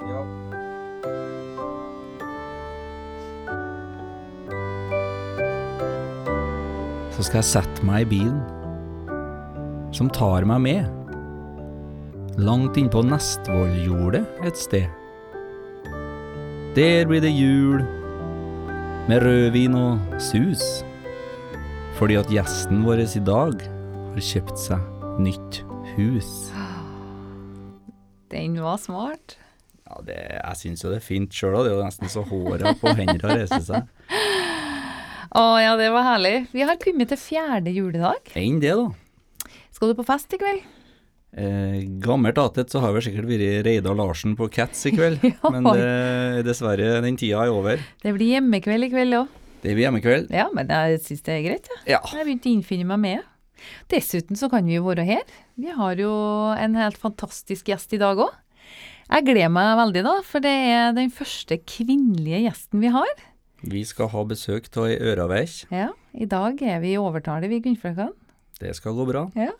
Ja. Så skal jeg sette meg i bilen, som tar meg med, langt innpå Nestvolljordet et sted. Der blir det jul, med rødvin og sus, fordi at gjesten vår i dag har kjøpt seg nytt hus. Den var smart. Ja, det, jeg syns jo det er fint sjøl òg, det er jo nesten så håra på hendene reiser seg. Å ja, det var herlig. Vi har kommet til fjerde juledag. Enn det, da. Skal du på fest i kveld? Eh, gammelt atet så har vel sikkert vært Reidar Larsen på Cats i kveld, Ja. men det, dessverre, den tida er over. Det blir hjemmekveld i kveld òg. Det blir hjemmekveld. Ja, men jeg syns det er greit, jeg. Ja. Jeg har begynt å innfinne meg med. Dessuten så kan vi jo være her. Vi har jo en helt fantastisk gjest i dag òg. Jeg gleder meg veldig, da, for det er den første kvinnelige gjesten vi har. Vi skal ha besøk av ei øraveik. Ja, I dag er vi i overtale, vi kvinnfolkene. Det skal gå bra. Ja.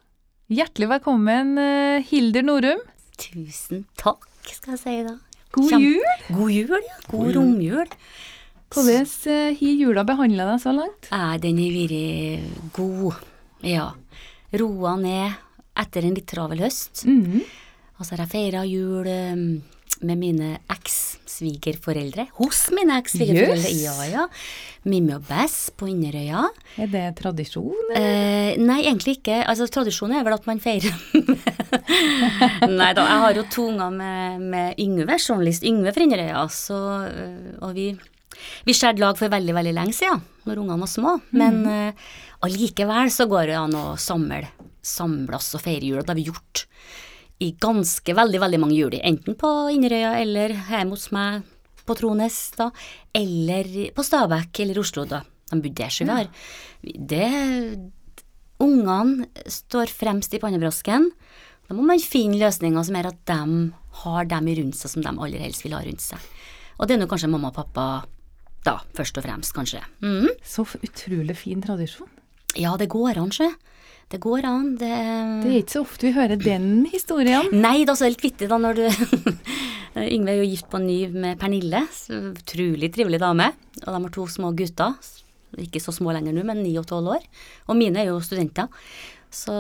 Hjertelig velkommen, Hilder Hildur Norum. Tusen takk, skal jeg si da. God Kjem- jul! God jul, ja. God, God jul. romjul. Hvordan eh, har jula behandla deg så langt? Eh, den har vært god, ja. Roa ned etter en litt travel høst. Mhm. Og så har jeg feira jul eh, med mine eks-svigerforeldre. Hos mine eks-svigerforeldre. yes. Ja, ja. Mimmi og Bess på Inderøya. Er det tradisjon? Eh, nei, egentlig ikke. Altså, Tradisjonen er vel at man feirer Nei da, jeg har jo to unger med, med Yngve, journalist Yngve fra Inderøya. Så, øh, og vi, vi skjærte lag for veldig, veldig lenge siden, når ungene var små. Men eh, allikevel så går det an å samle, samle oss og feire jul, det har vi gjort i ganske veldig, veldig mange juli. Enten på Inderøya eller hjemme hos meg på Trones, da. Eller på Stabekk eller Oslo, da. De bodde der, vi har Det Ungene står fremst i pannebrasken. Da må man finne løsninger som gjør at de har dem rundt seg som de aller helst vil ha rundt seg. Og det er nå kanskje mamma og pappa, da, først og fremst, kanskje. Mm. Så utrolig fin tradisjon. Ja, det går an, sjø. Det går an. Det, Det er ikke så ofte vi hører den historien. Nei, det er også litt vittig da når du Yngve er jo gift på ny med Pernille. Utrolig trivelig dame. Og de har to små gutter. Ikke så små lenger nå, men ni og tolv år. Og mine er jo studenter. Så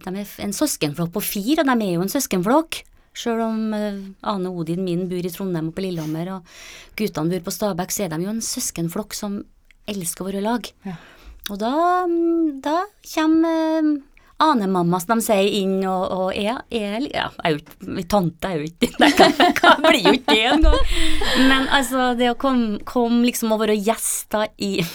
de er en søskenflokk på fire, og de er jo en søskenflokk. Sjøl om eh, Ane Odin min bor i Trondheim og på Lillehammer, og guttene bor på Stabekk, så er de jo en søskenflokk som elsker å være i lag. Ja. Og da, mm, da kommer eh, anemamma, som de sier, inn og, og er, er Ja, jeg er jo ikke min Tante er jo ikke Det jeg jeg blir jo ikke det engang. Men altså, det å komme kom liksom og være gjester i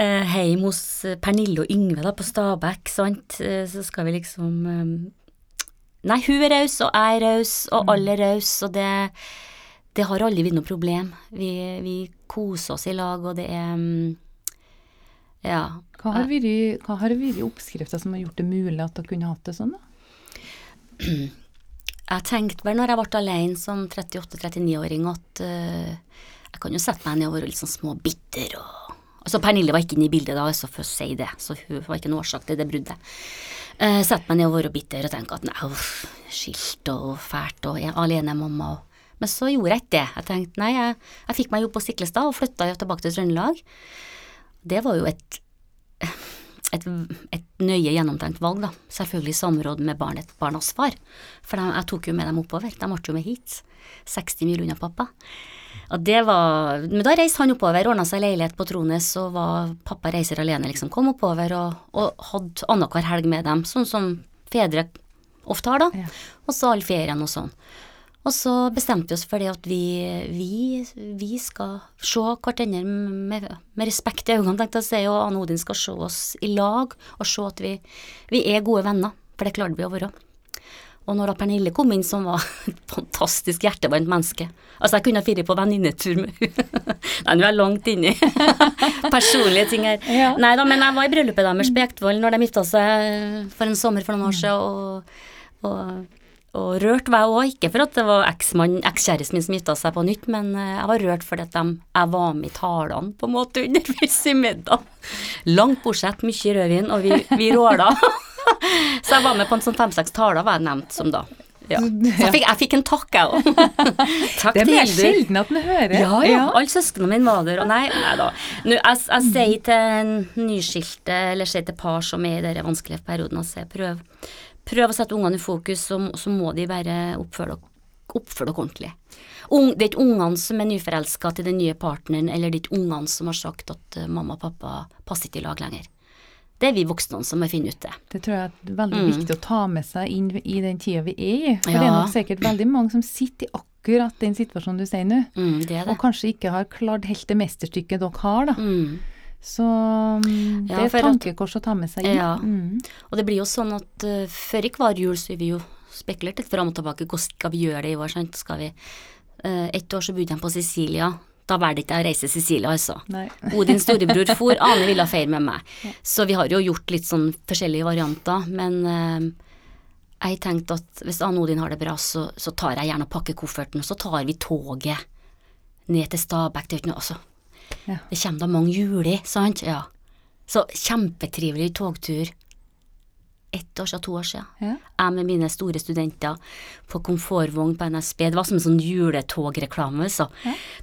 Heim hos Pernille og Yngve da, på Stabekk, sant, Eh, så skal vi liksom eh, Nei, hun er raus, og jeg er raus, og alle er rause, og det det har aldri vært noe problem. Vi, vi koser oss i lag, og det er mm, Ja. Hva har vært, oppskrifta som har gjort det mulig at dere kunne hatt det sånn? da? Jeg tenkte vel når jeg ble alene som 38-39-åring at uh, jeg kan jo sette meg ned og være litt sånn småbitter og Altså Pernille var ikke inne i bildet da, altså for å si det, så hun var ikke noe årsak til det bruddet. Uh, sette meg ned og være bitter og tenke at nei, uff, skilt og fælt og jeg er alene mamma og Men så gjorde jeg ikke det. Jeg tenkte nei, jeg, jeg fikk meg jobb på Stiklestad og flytta tilbake til Trøndelag. Det var jo et et, et nøye gjennomtenkt valg, da. Selvfølgelig i samråd med barnet, barnas far. For de, jeg tok jo med dem oppover. De ble jo med hit. 60 mil unna pappa. Og det var Men da reiste han oppover, ordna seg leilighet på Trones, og var pappa reiser alene, liksom. Kom oppover og, og hadde annenhver helg med dem, sånn som fedre ofte har, da. Ja. Og så all ferien og sånn. Og så bestemte vi oss for det at vi, vi, vi skal se hverandre med, med respekt i øynene, tenkte jeg å si, og Anne Odin skal se oss i lag, og se at vi, vi er gode venner, for det klarte vi å være. Og når da Pernille kom inn, som var et fantastisk hjertevarmt menneske Altså, jeg kunne ha vært på venninnetur med henne. Nei, nå er jeg langt inni personlige ting her. Ja. Nei da, men jeg var i bryllupet deres på Jektvoll når de gifta seg for en sommer for noen år siden, og, og og rørt var jeg òg, ikke for at det var ekskjæresten min som gifta seg på nytt, men eh, jeg var rørt fordi at de, jeg var med i talene på en måte underveis i middag. Langt bortsett, mye rødvin, og vi, vi råla. Så jeg var med på en sånn fem-seks taler, var jeg nevnt som da Ja. Så- jeg fikk, jeg fikk en takk, jeg òg. Takk Det er mer Hildur. sjelden at en hører. Ja, ja. Alle søsknene mine var der, og nei, nei da. Nå, jeg, jeg sier til nyskilte, eller sier til par som er i denne vanskelige perioden, at jeg prøv, prøv å sette ungene i fokus, så, så må de bare oppføre dere oppfør dere ordentlig. Ung, det er ikke ungene som er nyforelska til den nye partneren, eller det er ikke ungene som har sagt at eh, mamma og pappa passer ikke i lag lenger. Det er vi voksne som må finne ut det. Det tror jeg er veldig Mm. viktig å ta med seg inn i den tida vi er i. For det er nok sikkert veldig mange som sitter i akkurat den situasjonen du sier nå, Mm, det det. og kanskje ikke har klart helt det mesterstykket dere har, da. Mm. Så mm, det Ja, er et at- tankekors å ta med seg inn. Ja. Mm. Og det blir jo sånn at uh, før i hver jul så vi jo spekulert litt fram og tilbake. Hvordan skal vi gjøre det i år? Sant? Skal vi uh, Et år så bodde han på Sicilia. Da valgte ikke jeg å reise til Sicilia, altså. Nei. Odins storebror for, Ane ville feire med meg. Så vi har jo gjort litt sånn forskjellige varianter, men uh, jeg tenkte at hvis Ane Odin har det bra, så, så tar jeg gjerne og pakker kofferten, og så tar vi toget ned til Stabekk. Det er ikke noe, altså. Ja. Det kommer da mange juli, sant? Ja. Så kjempetrivelig togtur. Ett år siden, to år siden. Ja. Jeg med mine store studenter på komfortvogn på NSB. Det var som en sånn juletogreklame. Så.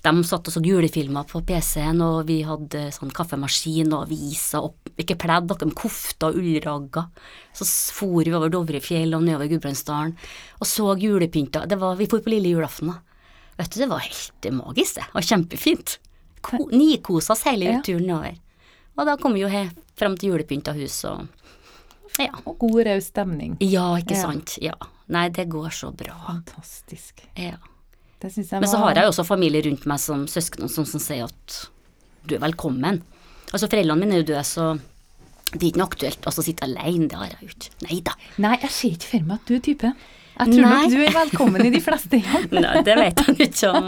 De satt og så julefilmer på PC-en, og vi hadde sånn kaffemaskin og aviser, og ikke pledd, dere med kofter og ullragger. Så for vi over Dovrefjell og nedover Gudbrandsdalen og så. Det var, vi for på lille julaften, da. Vet du, det var helt magisk, det. Og kjempefint. Ko, Nikosa oss hele Ja. turen over. Og da kom vi jo he- frem til julepynta hus og Ja. Og god, raus stemning. Ja, ikke Ja. sant. Ja. Nei, det går så bra. Fantastisk. Ja. Det syns jeg Men så har jeg jo også familie rundt meg som søsken sånn som sier at du er velkommen. Altså foreldrene mine er jo døde, så det er ikke noe aktuelt altså, å sitte alene, det har jeg jo ikke. Nei da. Nei, jeg ser ikke for meg at du er type. Jeg tror Nei. nok du er velkommen i de fleste hjem. Nei, det vet jeg ikke om.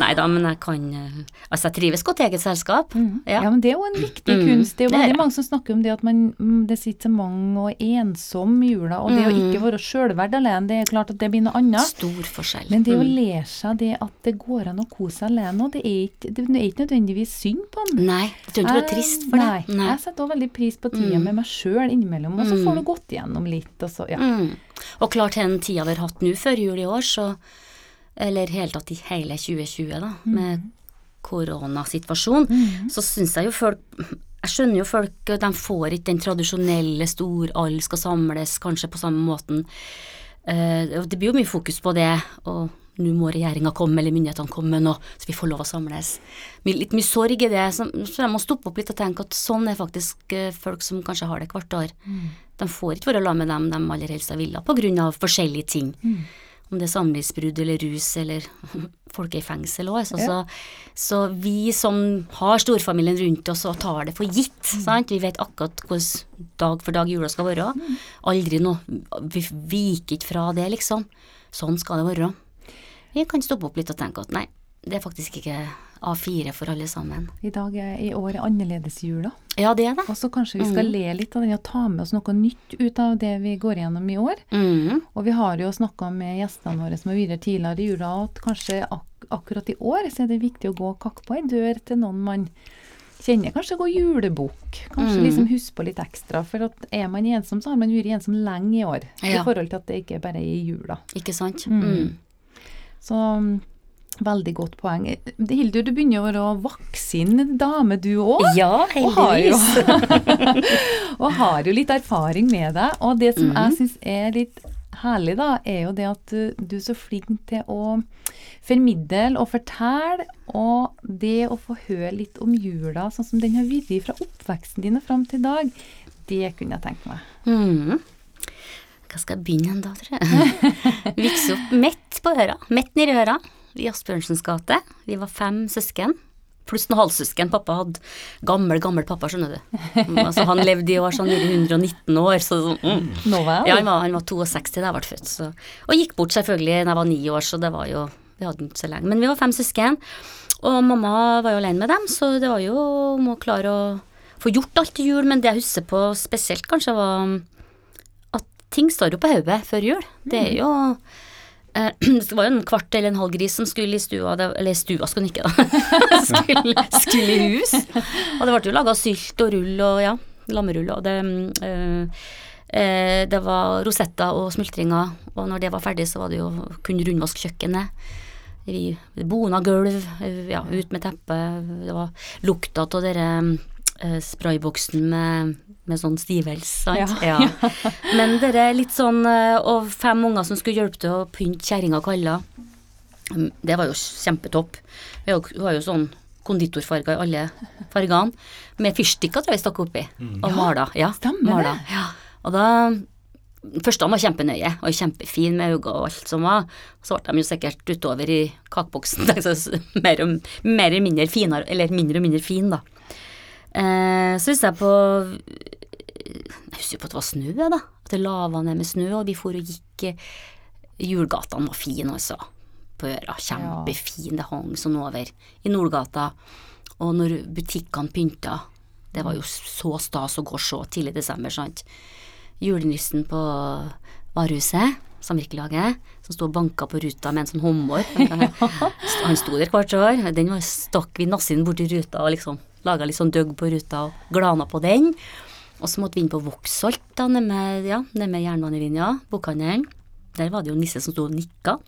Nei da, men jeg kan eh, Altså, jeg trives godt i eget selskap. Ja. Ja. men det er jo en viktig Mm, kunst. Det er jo veldig mange som snakker om det at man, mm, det sitter så mange og er ensom i jula, og det å Mm. ikke være sjølverd alene, det er klart at det blir noe annet. Stor forskjell. Men det å Mm. lære seg det at det går an å kose seg alene, og det er ikke, det er ikke nødvendigvis synd på den. Nei, du trenger ikke er trist for Nei, det. jeg setter også veldig pris på tida Mm. med meg sjøl innimellom, og så Mm. får du gått igjennom litt, og så, ja. Mm. Og klart den tida vi har hatt nå før jul i år, så Eller helt tatt i hele 2020, da, med koronasituasjon, så syns jeg jo folk Jeg skjønner jo folk, de får ikke den tradisjonelle stor, alle skal samles kanskje på samme måten. Eh, det blir jo mye fokus på det, og nå må regjeringa komme, eller myndighetene komme nå, så vi får lov å samles. Litt mye sorg i det, så, jeg må stoppe opp litt og tenke at sånn er faktisk eh, folk som kanskje har det hvert år. De får ikke være sammen med dem de aller helst ville, på grunn av forskjellige ting. Om det er samlivsbrudd eller rus eller folk er i fengsel òg. Så, Ja. så, så vi som har storfamilien rundt oss og tar det for gitt, sant? vi vet akkurat hvordan dag for dag jula skal være. Aldri noe Vi viker ikke fra det, liksom. Sånn skal det være. Vi kan stoppe opp litt og tenke at nei, det er faktisk ikke A4 for alle sammen. I dag er i år er annerledesjula, Ja, det er det. og så kanskje vi skal Mm. le litt av den og ta med oss noe nytt ut av det vi går gjennom i år. Mm. Og vi har jo snakka med gjestene våre som har vært tidligere i jula, at kanskje ak akkurat i år så er det viktig å gå og kakke på ei dør til noen man kjenner. Kanskje gå julebukk. Kanskje Mm. liksom huske på litt ekstra. For at er man ensom, så har man vært ensom lenge i år. I forhold til at det ikke bare er i jula. Ikke sant? Mm. Mm. Så mm, veldig godt poeng. Hildur, du begynner å være voksen dame du òg. Ja, Og har, jo, heldigvis. og har jo litt erfaring med deg. Og det som Mhm. jeg syns er litt herlig, da, er jo det at du, du er så flink til å formidle og fortelle, og det å få høre litt om jula, sånn som den har vært fra oppveksten din og fram til i dag, det kunne jeg tenkt meg. Mm. Hva skal jeg begynne hen da, tror jeg? Vokste opp midt på øra, midt nedi øra, i Asbjørnsens gate. Vi var fem søsken, pluss noen halvsøsken. Pappa hadde gammel, gammel pappa, skjønner du. Altså, han levde i år sånn i 119 år, så mm. Nå var Ja, han var, han var 62 da jeg ble født, så. Og gikk bort selvfølgelig da jeg var ni år, så det var jo Vi hadde den ikke så lenge. Men vi var fem søsken, og mamma var jo alene med dem, så det var jo om å klare å få gjort alt til jul. Men det jeg husker på spesielt, kanskje, var ting står jo på hodet før jul. Det er jo eh, det var jo en kvart eller en halv gris som skulle i stua, det, eller stua skulle den ikke da, skulle, skulle i hus. Og det ble jo laga sylt og rull og ja, lammerull og det mm, eh, Eh, det var rosetter og smultringer, og når det var ferdig, så var det jo kun rundvask kjøkkenet. Vi bona gulv, ja, ut med teppet. Det var lukta av dere eh, sprayboksen med, med sånn stivels, sant. Ja. Men dere litt sånn eh, Og fem unger som skulle hjelpe til å pynte kjerringa kalla. Mm, Det var jo kjempetopp. Hun har jo- vi har jo sånn konditorfarger i alle fargene. Med fyrstikker tror jeg vi stakk oppi. Og mala. Ja, stemmer det. Ja. Og da Første han var kjempenøye og kjempefin med øyne og alt som var. Så ble de jo sikkert utover i kakeboksen. mer, og, mer mindre finere, eller mindre og mindre fin, da. Eh, så hvis jeg på Jeg husker jo på at det var snø, da. At det lava ned med snø, og vi for og gikk Julgatene var fine, altså. På øra. Kjempefin. Det hang sånn over i Nordgata. Og når butikkene pynta, det var jo så stas å gå og se tidlig i desember, sant. Julenissen på varehuset, samvirkelaget, som sto og banka på ruta med en sånn hummer. Han sto der hvert år. Den var stakk vi nassen borti ruta og liksom laga litt sånn døgg på ruta og glana på den. Og så måtte vi inn på Voksholt, da, nede med, ja, med jernbanelinja, bokhandelen. Der var det jo nisse som sto og nikka.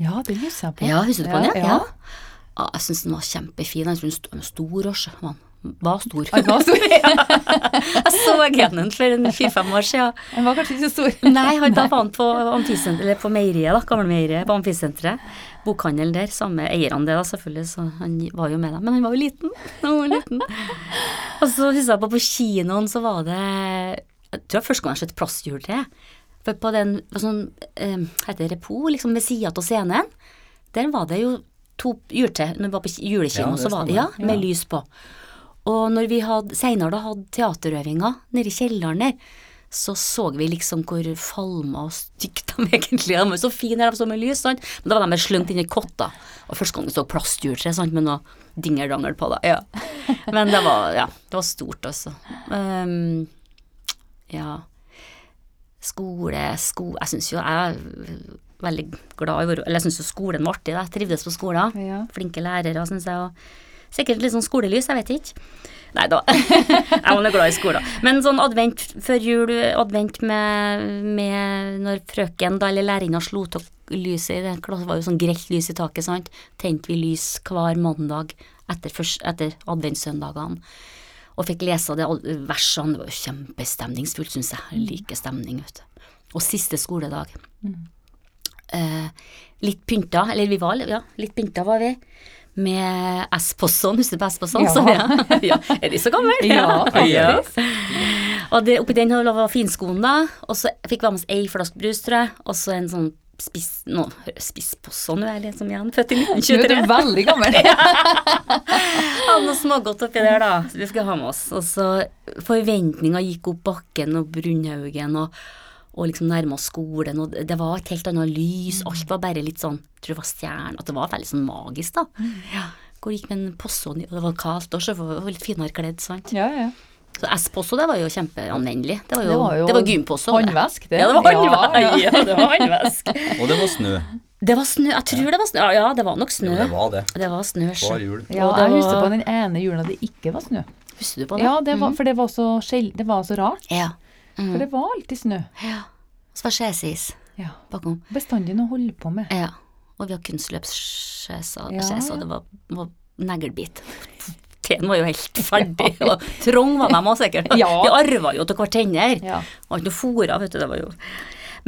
Ja, det husker jeg på. Ja, husker du på den? Ja, Ja. ja. ja. jeg syns den var kjempefin. Den var stor også. Han var stor. Han var stor. jeg så genen for en fire-fem år siden. Han var kanskje ikke så stor. Nei, han, da var han på på meieriet, da, gamlemeieriet på amfisenteret. Bokhandelen der, samme eierne det da, selvfølgelig, så han var jo med dem. Men han var jo liten. Han var liten. Og så husker jeg på på kinoen, så var det Jeg tror jeg første gang jeg har sett Plasthjultre. For på den på sånn, eh, heter det Repo, liksom ved sida av scenen, der var det jo to juletre. Når vi var på julekino, Ja, så var det ja, med lys på. Og når vi hadde, senere da hadde teaterøvinger nede i kjelleren der, så så vi liksom hvor falma og stygt de egentlig er. De var så fine her, de så med lys, sant. Men da var de slengt inn i kotta. Og første gang så plastjuletre, sant, med noe dingerdangel på, det. Ja. Men det var, ja, det var stort, altså. Um, ja. Skole, sko... Jeg syns jo jeg er veldig glad i Eller jeg syns jo skolen var artig. Jeg trivdes på skolen. Ja. Flinke lærere, syns jeg. Og sikkert litt sånn skolelys, jeg vet ikke. Nei da, jeg nå glad i skolen. Men sånn advent før jul, advent med, med når frøken da, eller lærerinna slo av lyset i det klassen, var jo sånn grelt lys i taket, sant. Tente vi lys hver mandag etter, først, etter adventssøndagene. Og fikk lese det versene. Det var jo kjempestemningsfullt, syns jeg. Jeg liker stemning, vet du. Og siste skoledag. Eh, litt pynta, eller vi var ja, litt pynta var vi. Med S-posson, husker du på S-posson? Ja. Ja. ja. Er de så gamle? Ja, faktisk. Og det, oppi den var finskoen, da. Og så fikk vi med oss ei flaske brus, tror jeg. Og så en sånn spiss... no, spissposson, er jeg litt som igjen. Født i 1923. Du er 1923. veldig gammel. Ja, noe smågodt oppi der, da. Vi skulle ha med oss. Og så forventninga gikk opp bakken og Brunhaugen og, og liksom nærma oss skolen, og det var et helt annet lys. Alt var bare litt sånn Jeg tror det var stjerner, At det var veldig sånn magisk, da. Ja. Hvor gikk med en posse, og det var kaldt også, for det var litt finere kledd, sant. Ja, ja. Så S-posse, det var jo kjempeanvendelig. Det var jo, Det var jo det var det. håndvask, det. Ja, det var Ja, ja. Ja, det var håndvask. Og det var snø. Det var snø. Jeg tror det var snø. Ja, Ja, det var nok snø. Jo, det var det. Det var snø. så. Hver jul. Ja, Og jeg husker på den ene jula det ikke var snø. Husker du på det? Ja, det var, for det var så, sjel, det var så rart. Ja. Mm. For det var alltid snø. ja. Så var skjesis Ja. bakom. Bestandig noe å holde på med. Ja. Og vi har kunstløpsskjeser, Ja, ja. det var, var neglebit. Teen var jo helt ferdig, og trang var de òg sikkert. Ja. Vi arva jo til hverandre. Ja. Var ikke noe fôra, vet du, det var jo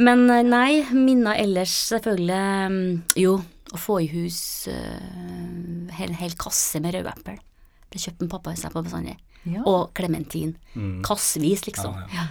Men eh, nei, minner ellers selvfølgelig mm, Jo, å få i hus uh, hel, hel kasse med rødepler. Det kjøpte en pappa seg på bestandig. Ja. Og klementin. Mm. Kassevis, liksom. Ja, ja.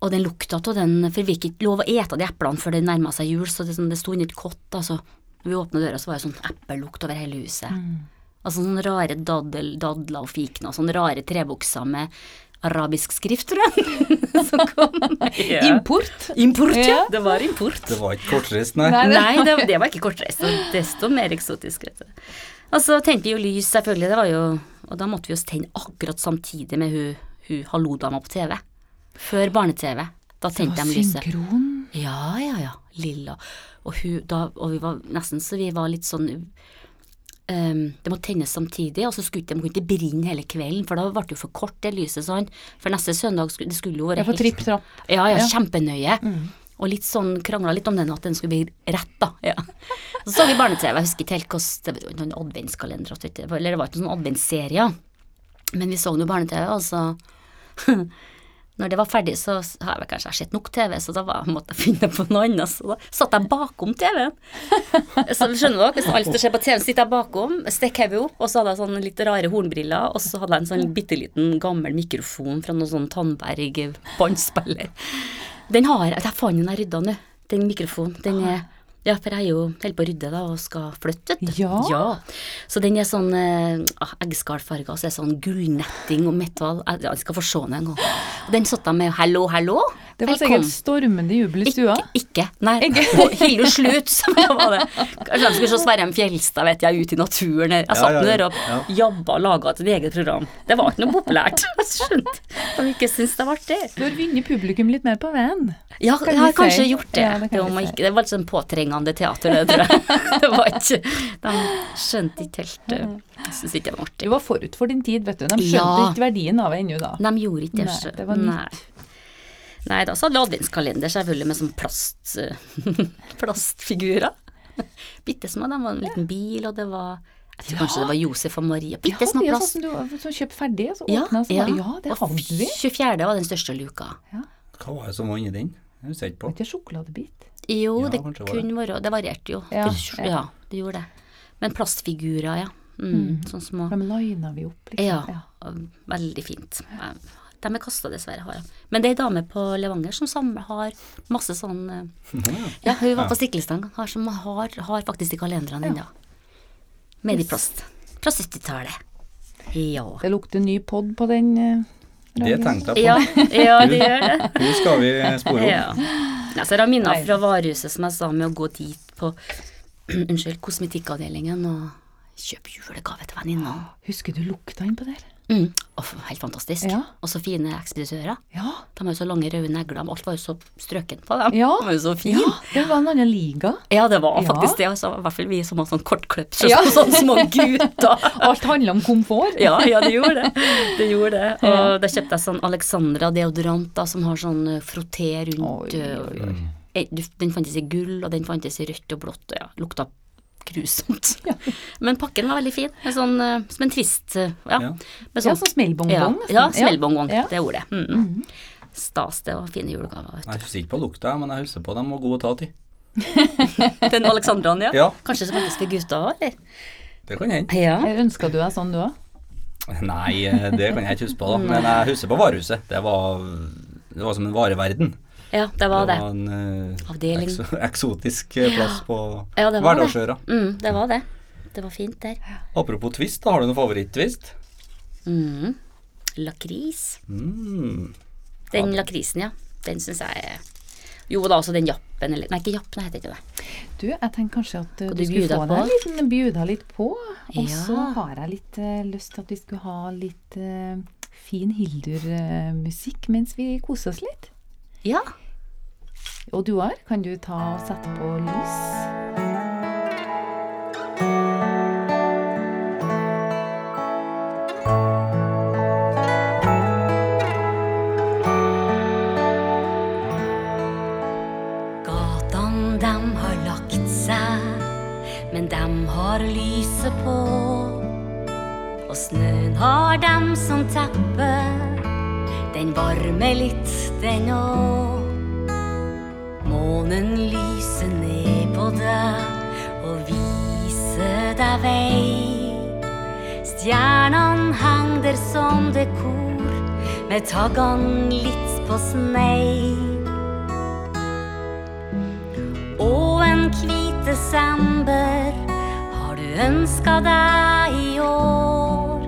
Og den lukta av den, for vi fikk ikke lov å ete de eplene før det nærma seg jul, så det, sånn, det sto inni et kott, altså. Når vi åpna døra, så var det sånn eplelukt over hele huset. Mm. Altså sånne rare daddel, dadler og fikner, sånne rare trebukser med arabisk skrift, tror jeg. Som kom yeah. Import. Import, ja. Yeah. Det var import. Det var ikke kortreist, nei. Nei, det- Nei, det, det var ikke kortreist, og desto mer eksotisk, vet du. Og så tente vi jo lys, selvfølgelig, det var jo Og da måtte vi jo tenne akkurat samtidig med hun, hun hallo-dama på TV. Før barne-TV. Da tente de lyset. Synkron. Ja, ja, ja. Lilla. Og hun da Og vi var nesten så vi var litt sånn um, det måtte tennes samtidig, og så skulle de kunne ikke brenne hele kvelden, for da ble det jo for kort det lyset sånn. For neste søndag skulle det skulle jo være for tripp trapp. Ja, ja, Ja. kjempenøye. Og litt sånn krangla litt om den at den skulle bli rett, da. Ja. Så så vi barne-TV, jeg husker ikke helt hvordan Det var noen adventskalender, eller det var ikke noen adventsserier. Men vi så nå barne-TV, og så Når det var ferdig, så har jeg vel kanskje sett nok TV, så da var, måtte jeg finne på noe annet. Så da satt jeg bakom TV-en. Så skjønner dere, hvis alt skjer på TV-en, sitter jeg bakom, stikker hodet opp, og så hadde jeg sånne litt rare hornbriller, og så hadde jeg en sånn bitte liten gammel mikrofon fra noen sånn Tandberg båndspiller. Den har jeg, jeg fant den jeg rydda nå, den mikrofonen. Den er ja, for jeg er jo holder på å rydde da, og skal flytte, vet du. Ja. Så den er sånn eh, ah, eggskallfarga, så er det sånn gullnetting og metall. Jeg, jeg skal få se den en gang. Og den satt jeg med 'hallo, hallo'. Det var sikkert stormende jubel i stua. Ikke, ikke. Nei. Og Hilde Slut, som jeg var det. Kanskje de skulle se Sverre Fjelstad, vet jeg, ute i naturen her. Jeg satt ja, ja, ja. der og jobba og laga et eget program. Det var ikke noe populært. Skjønt. de ikke syntes det var artig. Du har vunnet publikum litt mer på veien. Ja, Kan jeg har si. kanskje gjort det. Ja, det kan det, var ikke, det var litt sånn påtrengende teater, det tror jeg. Det var ikke De skjønte ikke helt syns ikke det var Du var forut for din tid, vet du. De skjønte Ja. ikke verdien av det ennå da. De gjorde ikke det. Nei, det var Nei. Nei da, så hadde vi adventskalender selvfølgelig med sånn plast, eh, plastfigurer. Bitte små. De var en liten bil, og det var Jeg tror kanskje det var Josef og Maria. Bitte små ja, plast. sånn som du kjøpte ferdig, og så Ja, åpna, så ja. var- ja, det hadde vi. 24. var den største luka. Hva var det som var inni den? Jeg husker ikke på. Ikke sjokoladebit? Jo, Ja, det det kunne være Det varierte jo. Ja, ja. ja, det gjorde det. Men plastfigurer, ja. Mm, Sånn små. De lina vi opp, liksom. Ja, veldig fint. Jeg- De er kasta, dessverre. har jeg. Men det er ei dame på Levanger som samler, har masse sånn eh, Ja, hun var på Stiklestad, har, som har, har faktisk de kalenderne ennå. Med i plast. Fra 70-tallet. Ja. Det lukter ny pod på den. eh, Det tenkte jeg på. ja. Ja, det gjør det. Nå skal vi spore opp. Ja. ja så minner fra varehuset som jeg sa med å gå dit på unnskyld, kosmetikkavdelingen og kjøpe julegave til venninna. Husker du lukta innpå der? Mm. Oh, helt fantastisk. Ja. Og så fine ekspeditører. Ja. De har jo så lange røde negler, alt var jo så strøkent på dem. Ja. De var jo så fine. ja. Det var en annen liga. Ja, det var faktisk det. Altså, I hvert fall vi som har sånn kortklipp, Ja. sånn små gutter. Alt handla om komfort. Ja, ja, det gjorde det. Det gjorde det. Og da kjøpte jeg sånn Alexandra deodorant da, som har sånn eh, frotté rundt. Oi, oi, oi. eh, Den fantes i gull, og den fantes i rødt og blått, og ja, lukta grusomt. Ja. Men pakken var veldig fin. Sånn, eh, som en twist. eh, Ja, Ja. Sånn, Ja, sånn smellbongbong. Ja, ja smellbongbong. Ja. Det er ordet. Mm. Stas, det var fine julegaver. Jeg husker ikke på lukta, men jeg husker på dem var gode å ta til. Den Alexandraen, ja. Ja. Kanskje så faktisk gutta òg, eller? Det kan hende. Ja. Ønska du deg sånn, du òg? Nei, eh, det kan jeg ikke huske på, da. Men jeg husker på varehuset. Det var, det var som en vareverden. Ja, det var det. var en eh, Avdeling. ekso eksotisk eh, plass på Ja, det det. Mm, det var det. Det var fint der. Apropos twist, da, har du noen favoritt-twist? Mm. Lakris. Mm. Den lakrisen, ja. Den syns jeg er Jo da, også den jappen eller Nei, ikke jappen, heter ikke det. Du, jeg tenker kanskje at uh, du du skulle få deg en liten bjuda litt på. Og så Ja. har jeg litt uh, lyst til at vi skulle ha litt uh, fin Hildur-musikk mens vi koser oss litt. Ja. Og du har, kan du ta og sette på lys? Gatene, dem har lagt seg, men dem har lyset på. Og snøen har dem som teppe, den varmer litt, den òg. Månen lyser ned på deg og viser deg vei. Stjernene henger der som dekor, med taggene litt på snei. Og en hvit desember har du ønska deg i år.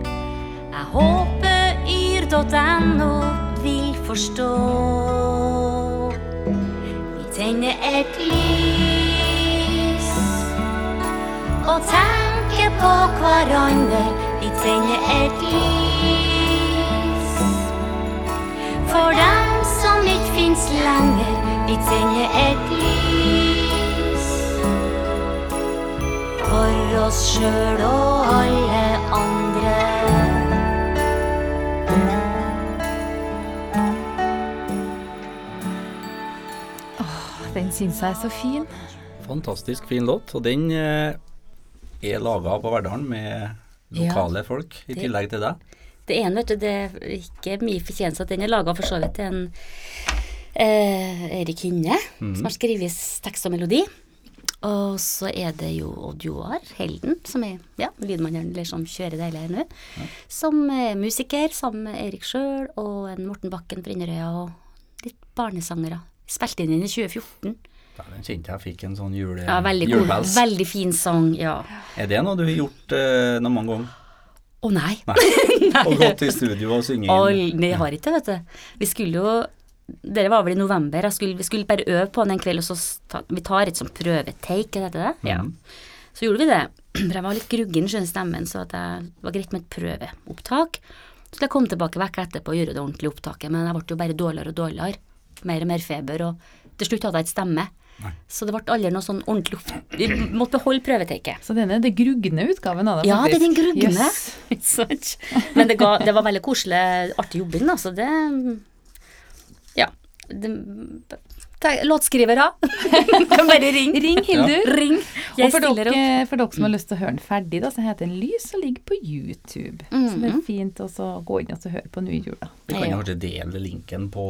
Jeg håper yr.no vil forstå. Vi tenner et lys og tenke på hverandre. Vi tenner et lys for dem som ikke fins lenger. Vi tenner et lys for oss sjøl og alle andre. Den syns jeg er så fin. Fantastisk fin låt, og den eh, er laga på Verdalen med lokale folk, i det- tillegg til deg. Det ene, vet du, det er ikke mye fortjeneste at den er laga for så vidt til en eh, Erik Hynne, som har skrevet tekst og melodi. Og så er det jo Odd Joar Helden, som er ja, lydmannen eller som kjører det hele her nå. Som er musiker sammen med Erik sjøl og en Morten Bakken fra Inderøya og litt barnesangere. Spilte inn den i 2014. Ja, den kjente jeg fikk en sånn jule, Ja, veldig god. Veldig fin sang, ja. Er det noe du har gjort eh, noen mange ganger? Å nei. Og gått i studio og synge inn? Nei, jeg har ikke det, vet du. Vi skulle jo Dere var vel i november. Skulle, vi skulle bare øve på den en kveld, og så ta, vi tar et sånn prøvetake, heter det? Ja. Mhm. Så gjorde vi det. For jeg var litt gruggen, skjønner stemmen, så det var greit med et prøveopptak. Så jeg komme tilbake vekk etterpå og gjøre det ordentlige opptaket, men jeg ble jo bare dårligere og dårligere. Mer og mer feber, og til slutt hadde jeg ikke stemme. Så det ble aldri noe sånn ordentlig. Vi måtte beholde prøveteket. Så denne er det grugne utgaven av det, Ja, det er den faktisk. grugne. Yes. Men det, ga, det var veldig koselig, artig jobbing, da, så det Ja. Det, låtskrivere, kan bare ringe. Ring Hildur. Ring. Og for stiller opp. dere, for dere som har lyst til å høre den ferdig, da, så heter den Lys og ligger på YouTube. Så det er fint å gå inn og høre på nå i jula. Vi kan jo kanskje dele linken på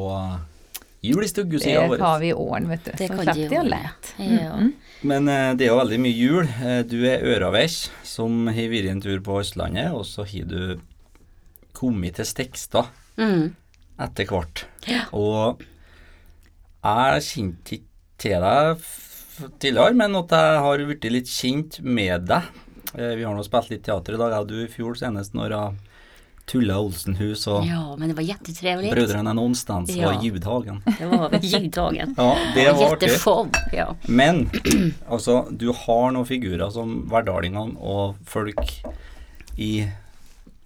Jul i Det stuggesida vår. har vi i åren, vet du. Det så kan slipper de de å gjøre. lete. Men eh, det er jo veldig mye jul. Eh, Du er øraveis, som har vært en tur på Østlandet, og så har du kommet til Stekstad Mm. etter hvert. Ja. Og jeg kjente ikke til deg tidligere, men at jeg har blitt litt kjent med deg. Eh, Vi har nå spilt litt teater i dag, jeg og du i fjor senest, når jeg Tulla Olsenhus og ja, men det var jättetrevligt. Brødrene Nonstans Ja. og Judhagen. Det var vel. Ja, det var artig. Jätteshow. Ja. Men altså, du har noen figurer som verdalingene og folk i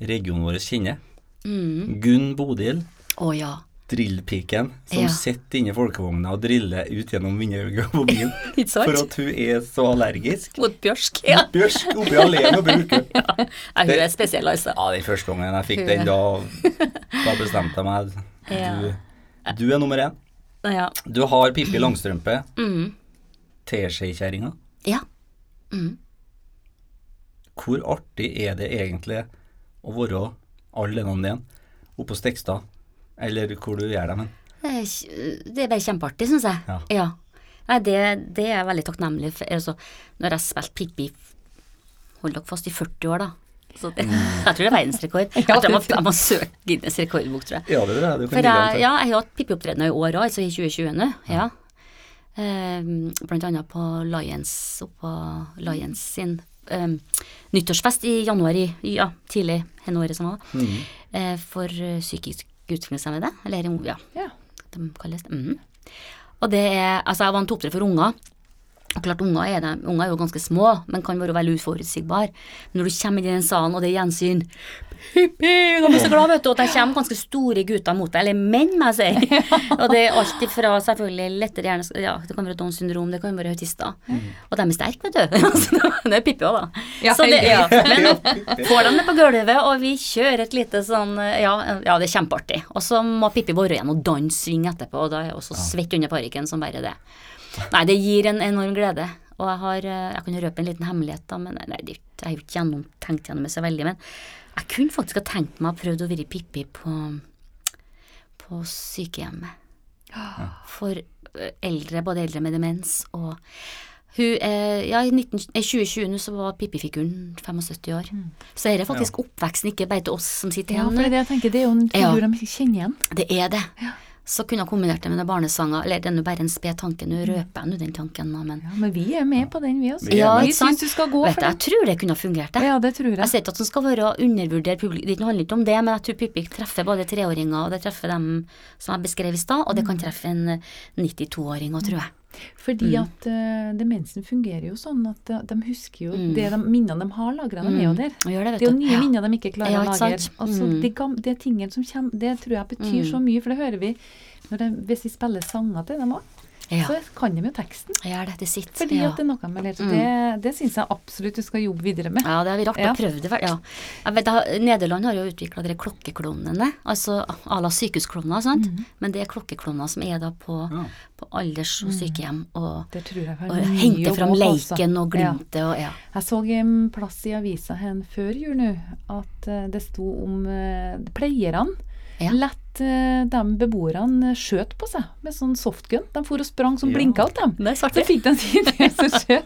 regionen vår kjenner. Mm. Gunn Bodil, Å ja. Drillpiken, som Ja. sitter inni folkevogna og driller ut gjennom vinduet på bilen for at hun er så allergisk. Mot bjørsk. Ja. Bjørsk oppi alleen og bruker. ja. Hun er spesiell, altså. Ja, den første gangen jeg fikk den, da, da bestemte jeg meg. Du, du er nummer én. Ja. Du har Pippi Langstrømpe, Mm. teskjekjerringa. Ja. Mm. Hvor artig er det egentlig å være alle navnene igjen oppe på Stekstad, eller hvor du gjør det, men Det er, bare kjempeartig, syns jeg. Ja. Nei, det, det er jeg veldig takknemlig for. Altså, når jeg spilte Pippi Hold dere fast i 40 år, da. Så det, Jeg tror det er verdensrekord. Jeg jeg må, jeg må søke Guinness rekordbok, tror jeg. Ja, det er det. du kan For jeg, ja, jeg har hatt Pippi-opptredener i år òg, altså i 2020 nå. Ja. Um, blant annet på Lions, oppå Lions sin um, nyttårsfest i januar, i, ja, tidlig henne året som var, mm. uh, for eh, psykisk utviklingshemmede, eller ja, Ja. de kalles det. Mm. Og det er, altså jeg vant opptre for unger. Og klart unger er, det, unger er jo ganske små, men kan være veldig uforutsigbare. Når du kommer inn i den salen, og det er gjensyn Da blir jeg så glad, vet du, at det kommer ganske store gutter mot deg, eller menn, må jeg si. og det er alt ifra selvfølgelig lettere hjerne... Ja, det kan være Downs syndrom, det kan være autister. Og de er sterke, vet du. Altså, det er Pippi òg, da. Ja, så det, ja, men får dem ned på gulvet, og vi kjører et lite sånn Ja, ja det er kjempeartig. Og så må Pippi være igjen og danse sving etterpå, og da er jeg også svett under parykken som bare det. Nei, det gir en enorm glede. Og jeg har eh, Jeg kan røpe en liten hemmelighet, da, men nei, det, jeg har jo ikke gjennomtenkt gjennom det så veldig. Men jeg kunne faktisk ha tenkt meg å prøve å være Pippi på, på sykehjemmet. For eh, eldre, både eldre med demens og hun, eh, ja, I 19, eh, 2020 så var Pippi-figuren 75 år. Så er det faktisk oppveksten, ikke bare til oss som sitter Ja, her for det er det jeg tenker, det er jo en Ja. figur de kjenner igjen. Det er det. Så kunne jeg kombinert det med noen barnesanger, eller det er nå bare en sped tanke, nå røper jeg nå den tanken, da, men Ja, men vi er med på den, vi også. Vi Ja, vi syns du skal gå Vet for det. jeg tror det kunne ha fungert, det. Ja, det tror Jeg jeg. sier ikke at den skal være å undervurdere publikum, det handler ikke om det, men jeg tror Pippi treffer både treåringer, og det treffer dem som jeg beskrev i stad, og det kan treffe en eh, 92-åring òg, tror jeg. Fordi Mm. at uh, demensen fungerer jo sånn at de, de husker jo Mm. det de, minnene de har lagra, de er jo der. Det, Det er jo nye Ja. minner de ikke klarer Ja, å lagre. Altså, Mm. de, de tingene som kommer, det tror jeg betyr så mye, for det hører vi det, hvis vi spiller sanger til dem òg. Ja. så kan de jo teksten. Ja, det til sitt. Fordi ja. at det er noe med lærer. Så Mm. det, det syns jeg absolutt du skal jobbe videre med. Ja, det har vi rart Ja. å prøve det. Ja. Vet, da, Nederland har jo utvikla de klokkeklonene, altså à la sykehusklovner, sant. Mhm. Men det er klokkeklovner som er da på, Ja. på alders- og sykehjem og, Det tror jeg og henter fram altså. leiken og Ja. glimtet og ja. Jeg så en plass i avisa hen før jul nå at eh, det sto om uh, pleierne. Ja. Lett eh, de beboerne skjøt på seg med sånn softgun. De for og sprang som Ja. blinka ut dem. Det er svart. Så fikk de si det som skjøt.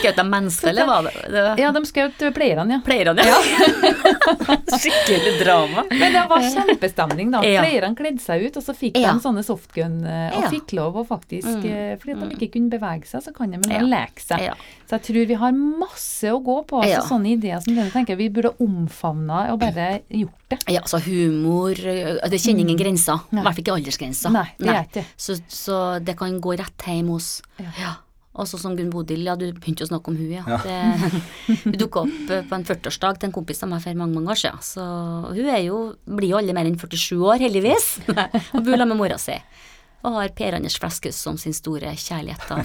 Skjøt de mennesker, eller var det, det var Ja, de skjøt pleierne, ja. pleierne? Ja. Skikkelig drama. Men det var kjempestemning, da. Ja. Pleierne kledde seg ut, og så fikk Ja. de sånne softgun, eh, og Ja. fikk lov å faktisk Mm. eh, Fordi at de ikke kunne bevege seg, så kan de vel Ja. leke seg. Ja. Så jeg tror vi har masse å gå på. Altså Ja. Sånne ideer som denne tenker jeg vi burde omfavna og bare gjort det. Ja, altså humor Det kjenner ingen grenser. I hvert fall ikke aldersgrenser. Nei, det er ikke. Så, så det kan gå rett hjem hos Ja. Ja. Og så som Gunn Bodil, ja, du begynte å snakke om hun, ja. Det, hun dukka opp eh, på en 40-årsdag til en kompis av meg for mange mange år siden. Så hun er jo, blir jo alle mer enn 47 år, heldigvis. og bor sammen med mora si. Og har Per Anders Fleskhus som sin store kjærlighet. Da.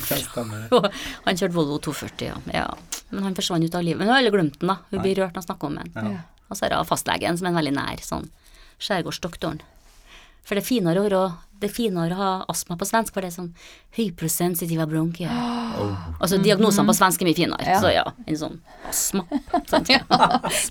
Han kjørte Volvo 240, ja. ja. Men han forsvant ut av livet. Men hun har alle glemt den, da. Hun blir rørt når hun snakker om den. Ja. Ja. Og så er det fastlegen som er en veldig nær sånn skjærgårdsdoktoren. For det er finere å, det er finere å ha astma på svensk, for det er sånn hypersensitive bronkier. Altså diagnosene på svensk er mye finere, Ja. så ja, en sånn astma. Sant?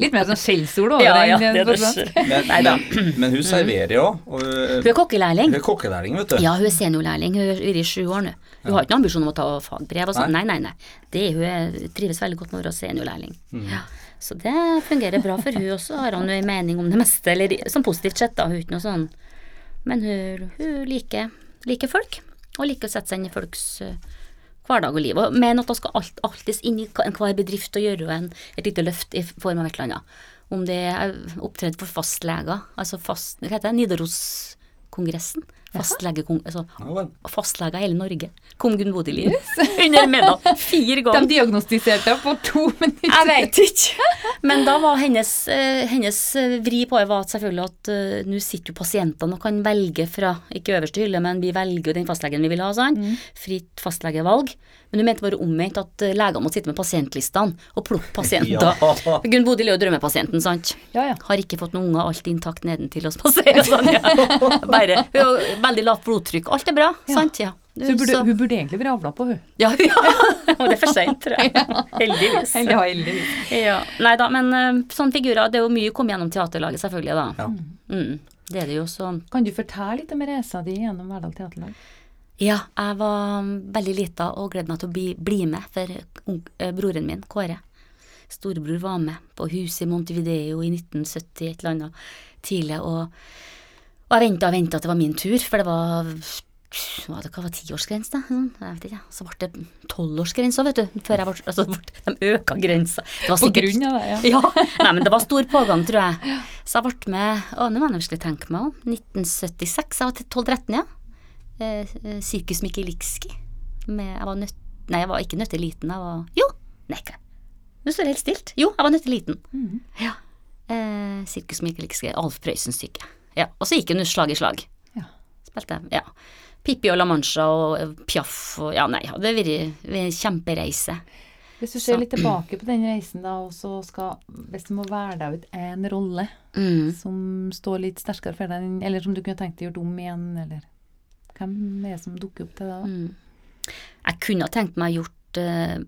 Litt mer sånn skjellsord over Ja, ja, det. det er det. Men, men, men hun serverer jo. Og, Hun er kokkelærling. hun er kokkelærling, vet du. Ja, hun er seniorlærling, hun har vært i sju år nå. Hun har ikke noen ambisjon om å ta fagbrev og sånn, nei, nei, nei. Det, hun er, trives veldig godt med å være seniorlærling. Ja. Så det fungerer bra for hun, og så har hun jo en mening om det meste, eller sånn positivt sett, da, hun er ikke noe sånn. Men hun, hun liker, liker folk, og liker å sette seg inn i folks eh, hverdag og liv. Og mener at hun skal alt, alltids inn i enhver bedrift og gjøre en, et lite løft i form av et eller annet. Om det er opptredd for fastleger, altså fast, hva heter det, Nidaros-kongressen. Fastlegekong, altså i hele Norge. Kom Gunn Bodil inn under middag fire De diagnostiserte diagnostiserte på to minutter. Jeg veit ikke. Men da var hennes, eh, hennes eh, vri på det var at selvfølgelig at uh, nå sitter jo pasientene og kan velge fra, ikke øverste hylle, men vi velger jo den fastlegen vi vil ha, sånn. Fritt fastlegevalg. Men hun mente bare omvendt at legene leger må sitte med pasientlistene og plukke pasienter. Ja. Gunn Bodil er jo drømmepasienten, sant. Ja, ja. Har ikke fått noen unger, alt intakt nedentil og passerer. sånn, ja. Bare, veldig lavt blodtrykk, alt er bra, sant, ja. Så hun burde, Så- hun burde egentlig vært avla på, hun. ja, ja. Og det er for seint, tror jeg. Heldigvis. Ja, heldigvis. Ja. Nei da, men eh, sånne figurer, det er jo mye å komme gjennom teaterlaget, selvfølgelig, da. Ja. Mm, det er det jo sånn. Kan du fortelle litt om reisa di gjennom Verdal Teaterlag? Ja, jeg var veldig lita og gledet meg til å bli, bli med, for eh, broren min, Kåre, storebror, var med på huset i Montevideo i 1970, et eller annet tidlig, og, og jeg venta og venta at det var min tur, for det var hva det, hva var tiårsgrense, da? Sånn, Jeg vet ikke. Så ble det tolvårsgrense òg, vet du. Før jeg ble, altså, de øka grensa. Det var På grunn av det, ja. ja. Nei, men det var stor pågang, tror jeg. Så jeg ble med Å, nå må jeg virkelig tenke meg om. 1976. Jeg var til 12-13, ja. Eh, eh, Sirkus Mikilikski. Med Jeg var nødt... Nei, jeg var ikke nøtteliten. Jeg var Jo! Nei, ikke. Nå står det helt stilt. Jo, jeg var nøtteliten. Mhm. Ja. Eh, Sirkus Mikilikski. Alf Prøysens stykke. Ja. Og så gikk hun slag i slag. Ja. Spilte Ja. Pippi og La Mancha og eh, Piaf og Ja, nei, det har vært en kjempereise. Hvis du ser litt tilbake på den reisen, da, og så skal Hvis du må være deg ut en rolle Mm. som står litt sterkere for deg, eller som du kunne tenkt deg gjort om igjen, eller Hvem er det som dukker opp til deg da? Mm. Jeg kunne tenkt meg gjort eh,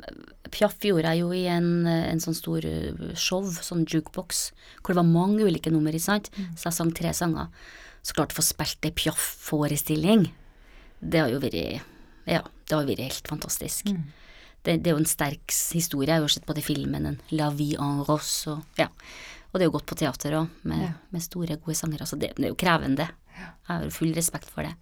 Piaf gjorde jeg jo i en, eh, en sånn stor eh, show, sånn jukebox, hvor det var mange ulike nummer, ikke sant. Så jeg sang tre sanger. Så klart å få spilt ei Piaf-forestilling, det har jo vært Ja, det har vært helt fantastisk. Det, det er jo en sterk historie. Jeg har jo sett både filmen en La vie en rose og ja. Og det er jo godt på teater òg, med, Ja. med store, gode sanger. Altså det, det er jo krevende. Jeg har jo full respekt for det.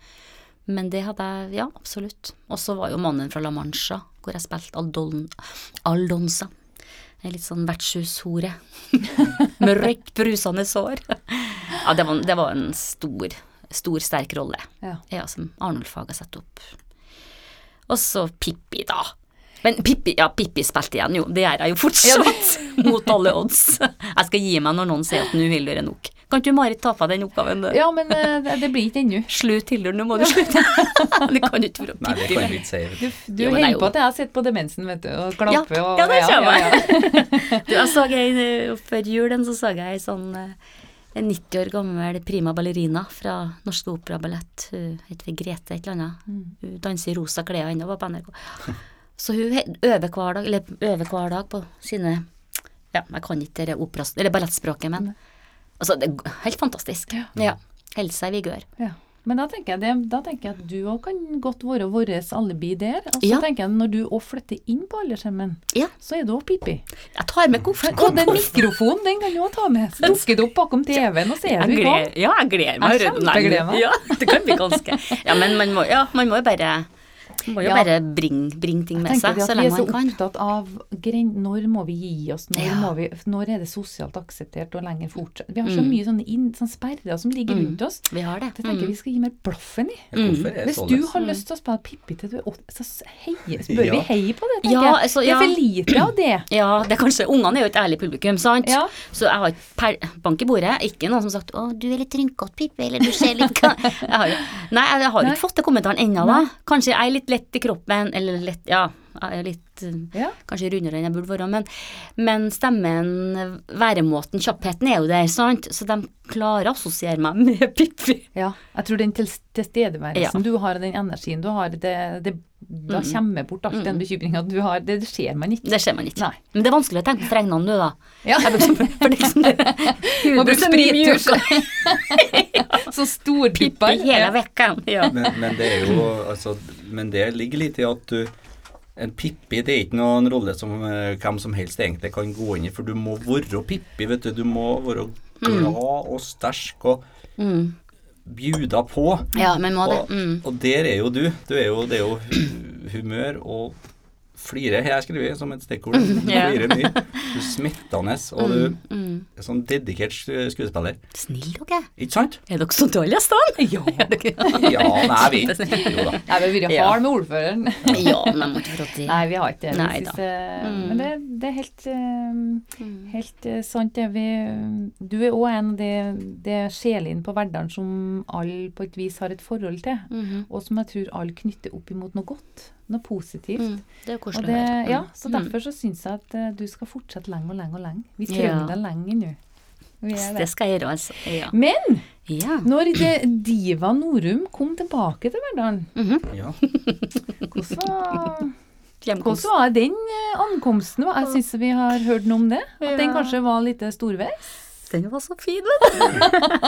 Men det hadde jeg, ja, absolutt. Og så var jo mannen fra La Mancha, hvor jeg spilte Aldon, Aldonsa. Litt sånn vertshushore. Med røykt, brusende sår. Ja, det var, det var en stor, stor, sterk rolle. Ja. Ja, som Arnold Fag har satt opp. Og så Pippi, da. Men Pippi, ja, Pippi spilte igjen, jo. Det gjør jeg jo fortsatt. Mot alle odds. Jeg skal gi meg når noen sier at nå vil dere nok. Kan ikke du Marit ta på den oppgaven? Ja, men eh, det, det blir ikke ennå. Slutt, Hildur, nå må du slutte. det kan du ikke være Nei, det kan vi ikke si. Du, du er holder på at jeg har sett på Demensen, vet du, og klapper og ja, det kommer ja, ja. Du, jeg så ei eh, Før julen så så jeg ei sånn eh, en 90 år gammel prima ballerina fra Norske Operaballett. Hun heter Grete et eller annet. Mm. Hun danser i rosa klær ennå, var på NRK. Så hun øver hver dag, eller øver hver dag på sine Ja, jeg kan ikke det operas- eller ballettspråket, men altså, det er helt fantastisk. Ja. Ja. Helse i vigør. Ja. Men da tenker jeg, det, da tenker jeg at du òg kan godt være vårt alibi der. Og så Ja. tenker jeg når du òg flytter inn på aldershjemmen, Ja. så er du òg Pippi. Jeg tar med koffert. Og den mikrofonen, den kan du òg ta med. Så dukker det opp bakom TV-en, og så er du i gang. ja, jeg gleder meg. Jeg kjempegleder meg. Ja, det kan bli ganske Ja, men man må, ja, man må jo bare må jo Ja. bare bringe bring ting med Jeg så tenker man at vi er så opptatt av når må vi gi oss, når, Ja. må vi, når er det sosialt akseptert og lenger fortsatt. Vi har så Mm. mye sånne, inn, sånne sperrer som ligger rundt oss. Vi har det. Det tenker jeg vi skal gi mer blaffen i. Det Hvis du har lyst til å spille Pippi til du er åtte, så heier, bør vi heie på det, tenker Ja, jeg. altså, Det er for lite av det. Ja, det er kanskje Ungene er jo et ærlig publikum, sant? Ja. Så jeg har ikke bank i bordet. Ikke noen som har sagt 'Å, du er litt rynkete, Pippi', eller 'du ser litt hva'. jeg har, jo- Nei, jeg har jo ikke fått den kommentaren ennå, da. Kanskje jeg er litt lett i kroppen, eller lett Ja, jeg er litt eh, Ja. Kanskje rundere enn jeg burde være, men, men stemmen, væremåten, kjappheten er jo der, sant? Så de klarer å assosiere meg med Pippi. Ja, jeg tror den til, tilstedeværelsen Ja. Mm. du har, den energien du har, det, det, da kommer bort alt den bekymringa du har. Det, ser man ikke. Det ser man ikke. Nei. Men det er vanskelig å tenke på fregnene nå, da. Ja. Jeg bruker, for liksom. Må bruke sprittusj. Så storpipper. Pippi hele vekken. Ja. Men, men det er jo altså, Men det ligger litt i at du en Pippi det er ikke noen rolle som eh, hvem som helst egentlig kan gå inn i, for du må være Pippi, vet du. Du må være glad og sterk og Mm. bjuda på. ja, men må det. Og, Mm. og der er jo du. du er jo, det er jo humør og flire, har jeg skrevet som et stikkord. Flire mye. Du er smittende, og du Mm. er sånn dedikert skuespiller. Snill dere. Ikke sant? Er dere til alle gjestene? Ja. Ja, nei, vi Jo da. Være Ja. hard med ordføreren. Ja, men må ikke få. Nei, vi har ikke det. Nei eh, Mm. Men det, det er helt, eh, Mm. helt eh, sant. Det vi, du er òg en av de, de sjelene på Verdalen som alle på et vis har et forhold til. Mhm. Og som jeg tror alle knytter opp imot noe godt. Noe positivt. Mm. Det er koselig det, å høre. ja, Mm. så derfor så syns jeg at eh, du skal fortsette lenge og lenge og lenge. Vi trenger Ja. deg lenge nå. Det det. skal jeg gjøre, altså. Ja. Men ja. når det, Diva Norum kom tilbake til Verdalen, -hmm. Ja. hvordan var Hvordan var den eh, ankomsten? Jeg syns vi har hørt noe om det. At den kanskje var litt storveis. Den var så fin, vet du.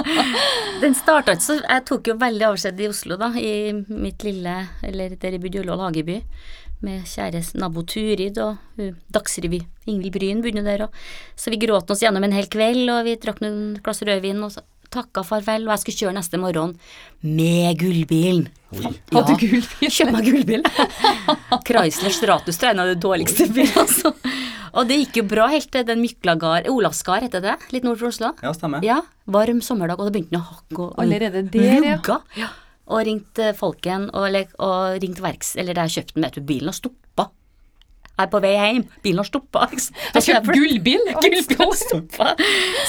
Den starta ikke så Jeg tok jo veldig avskjed i Oslo, da, i mitt lille Eller der jeg bodde i Ullevål hageby. Med kjære nabo Turid og uh, Dagsrevy. Ingvild Bryn begynner der òg. Så vi gråt oss gjennom en hel kveld, og vi drakk noen glass rødvin og så takka farvel. Og jeg skulle kjøre neste morgen med gullbilen. Oi. Hadde du gullbil? Kjøp meg gullbil. Chrysler Stratus tror jeg er en av de dårligste bilene, altså. Og det gikk jo bra helt til den Myklagard Olavsgard heter det, litt nord for Oslo. Ja, stemmer. Ja, varm sommerdag, og det begynte å hakke og Allerede der, ja. Lugga. Ja. Og ringte Folken, og, og ringte verks... Eller der jeg kjøpte den, vet du, bilen og stoppa. Jeg er på vei hjem, bilen har stoppa. Jeg kjøpte gullbil! Gullbil stoppa.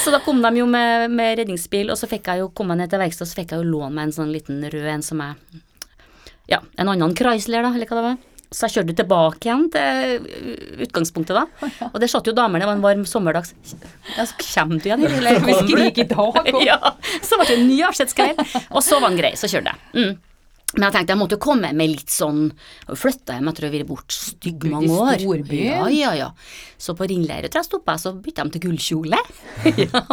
Så da kom de jo med, med redningsbil, og så fikk jeg jo komme ned til verkstedet, så fikk jeg jo låne meg en sånn liten rød en som jeg Ja, en annen Chrysler, da, eller hva det var. Så jeg kjørte tilbake igjen til utgangspunktet, da. Og det satt jo damene, det var en varm sommerdags Ja, så kommer du igjen, eller? Vi skriker i dag. Ja, så ble det en ny avskjedsgreie. og så var han grei, så kjørte jeg. Mm. Men jeg tenkte jeg måtte komme med litt sånn Flytta hjem etter å ha vært bort stygg i mange år. storbyen. Ja, ja, ja. Så på Ringleiret tror jeg stoppa jeg, så bytta de til gullkjole. ja.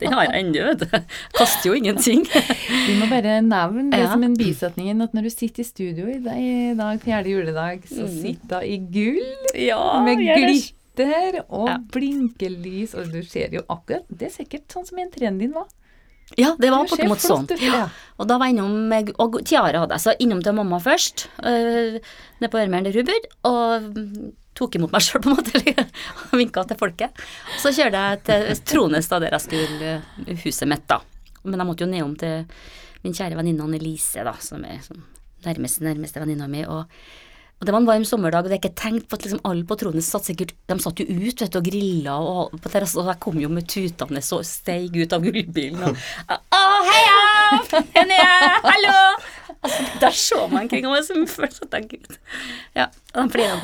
Den har jeg ennå, vet du. Kaster jo ingenting. Vi må bare nevne det Ja. som en bisetning at når du sitter i studio i dag, fjerde juledag, så Mm. sitter hun i gull ja, med glitter og Ja. blinkelys, og du ser jo akkurat Det er sikkert sånn som en trend din var. Ja, det var bortimot sånn. ja. Og da var jeg innom Og tiara hadde jeg, så innom til mamma først, øh, nede på Ørmeren der hun bodde, og tok imot meg sjøl, på en måte, og vinka til folket. Så kjørte jeg til Trones, da, der jeg skulle øh, huset mitt, da. Men jeg måtte jo nedom til min kjære venninne Annelise, da, som er som nærmeste, nærmeste venninna mi, og Og det var en varm sommerdag, og det er ikke tenkt på at liksom alle på Trones satt sikkert De satt jo ut vet du, og grilla og på terrassen, og jeg kom jo med tutene og steig ut av gullbilen og Å, heia! Henne, hallo! Altså, der så man omkring, og jeg først at jeg Gud. Ja, de flira.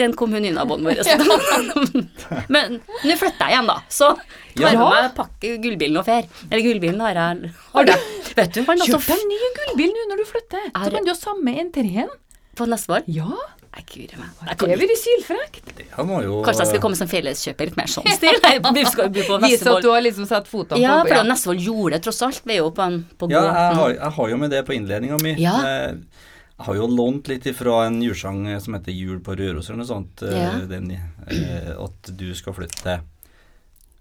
en kommunynabåten vår. Men nå flytter jeg igjen, da. Så tar jeg Ja. med meg pakke gullbilen og fer. Eller gullbilen har jeg Har du? Vet du, han altså Kjøp deg en ny gullbil nå når du flytter. Er Så kan du ha samme entreen. På Nestvoll? Ja, Nei, guri meg. Det blir sylfrekt. Det må jo Kanskje jeg skal komme som felleskjøper, litt mer sånn stil. Vi skal bli på Vise at du har liksom satt fotene Ja, på for er jo Nestvold gjorde det tross alt. Vi er jo på, en, på Ja, jeg har, jeg har jo med det på innledninga mi. Ja. Eh, Jeg har jo lånt litt ifra en julesang eh, som heter 'Jul på Røros' eller noe sånt. eh, Ja. Den, eh, at du skal flytte til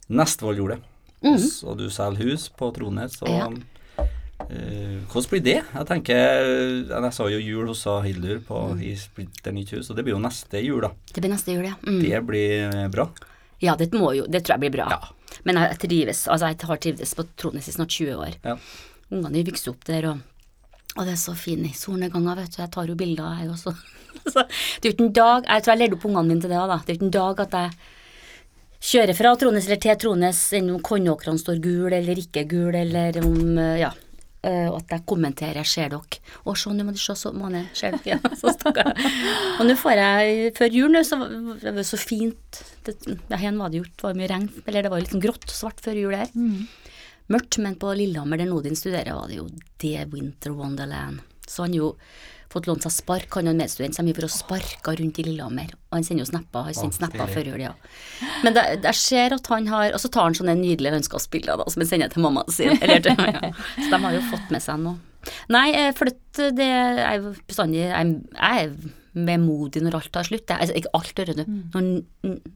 Nestvoll gjorde det. Mhm. Og du selger hus på Trones. Og Ja. Eh, hvordan blir det? Jeg tenker eh, Jeg sa jo jul hos Hildur på Mm. i splitter nytt hus, og det blir jo neste jul, da. Det blir neste jul, ja. Mm. Det blir eh, bra. Ja, det må jo Det tror jeg blir bra. Ja. Men jeg trives. Altså, jeg har trivdes på Trondheim i snart 20 år. Ja. Ungene vokser opp der, og, og det er så fine solnedganger, vet du. Jeg tar jo bilder, jeg også. det er jo ikke en dag Jeg tror jeg lærte opp ungene mine til det òg, da. Det er jo ikke en dag at jeg kjører fra Trones eller til Trones, enn om kornåkrene står gul eller ikke gul, eller om Ja. Eh, Og at jeg kommenterer 'ser dere'? 'Å, se, nå må du se, så måne, ser dere?' Ja, så stakkar. Og nå får jeg Før jul nå, så var det var så fint det, det Her var det gjort, det var mye regn, eller det var jo litt sånn grått og svart før jul her. Mørkt, men på Lillehammer, der Nodin studerer, var det jo The Winter Wonderland. Så han jo fått lånt seg spark, han og en medstudent, så de for å sparke rundt i Lillehammer. Og han sender jo snapper, har sendt snapper før jul, ja. Men det, jeg ser at han har Og så tar han sånne nydelige landskapsbilder da, som han sender til mammaen sin. Eller til, ja. Så de har jo fått med seg noe. Nei, eh, flytt, det er bestandig Jeg, jeg er vemodig når alt tar slutt. Jeg, altså, ikke alt, hører du. Når,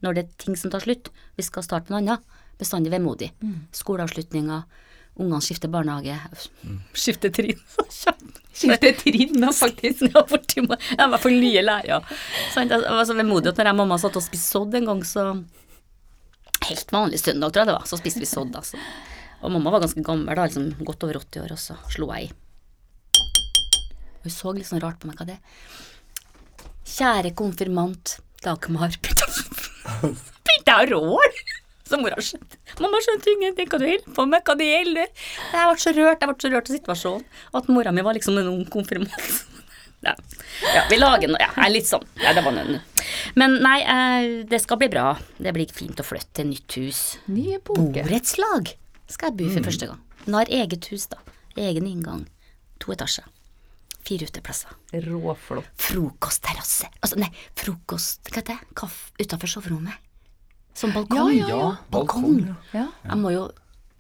når det er ting som tar slutt. Vi skal starte med noe annet. Bestandig vemodig. Skoleavslutninger. Ungene skifter barnehage. Skifter trinn. skifter trinn, da, faktisk. Ja, for de må- Jeg var for nye lærere. Sant? Jeg var så vemodig at når jeg og mamma satt og spiste sodd en gang, så Helt vanlig søndag, tror jeg det var, så spiste vi sodd, altså. Og mamma var ganske gammel, da, liksom godt over 80 år, og så slo jeg i. Hun så litt sånn rart på meg, hva det? Kjære konfirmant Dagmar Begynte jeg å råle? Så mora skjønte Mamma skjønte ingenting hva du holder på med, hva det gjelder. Jeg ble så rørt, jeg ble så rørt av situasjonen. At mora mi var liksom en ung konfirmant. Ja. ja, vi lager noe Ja, litt sånn. Ja, det var noe. Men nei, eh, det skal bli bra. Det blir fint å flytte til nytt hus. Nye. Borettslag skal jeg bo for første gang. Har eget hus, da. Egen inngang. To etasjer. Fire uteplasser. Råflott. Frokostterrasse. Altså, nei, frokost Hva heter det? Kaffe utafor soverommet. Som balkong. Ja, ja, ja. Balkong. Ja. Jeg må jo,